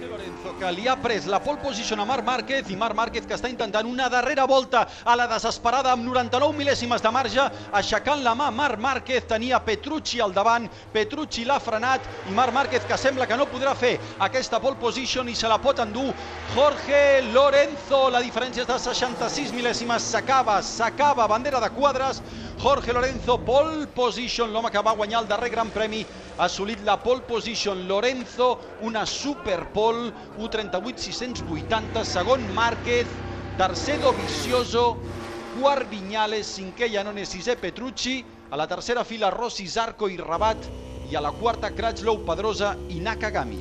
Lorenzo, que li ha pres la pole position a Marc Márquez i Marc Márquez que està intentant una darrera volta a la desesperada amb 99 mil·lèsimes de marge, aixecant la mà. Marc Márquez, tenia Petrucci al davant, Petrucci l'ha frenat i Marc Márquez que sembla que no podrà fer aquesta pole position i se la pot endur. Jorge Lorenzo, la diferència és de 66 mil·lèsimes, s'acaba, s'acaba, bandera de quadres, Jorge Lorenzo, pole position, l'home que va guanyar el darrer Gran Premi, ha assolit la pole position. Lorenzo, una super pole, 1.38.680, segon Márquez, tercer Dovizioso, quart Viñales, cinquè Iannone, sisè Petrucci, a la tercera fila Rossi, Zarco i Rabat, i a la quarta Cratchlow, Pedrosa i Nakagami.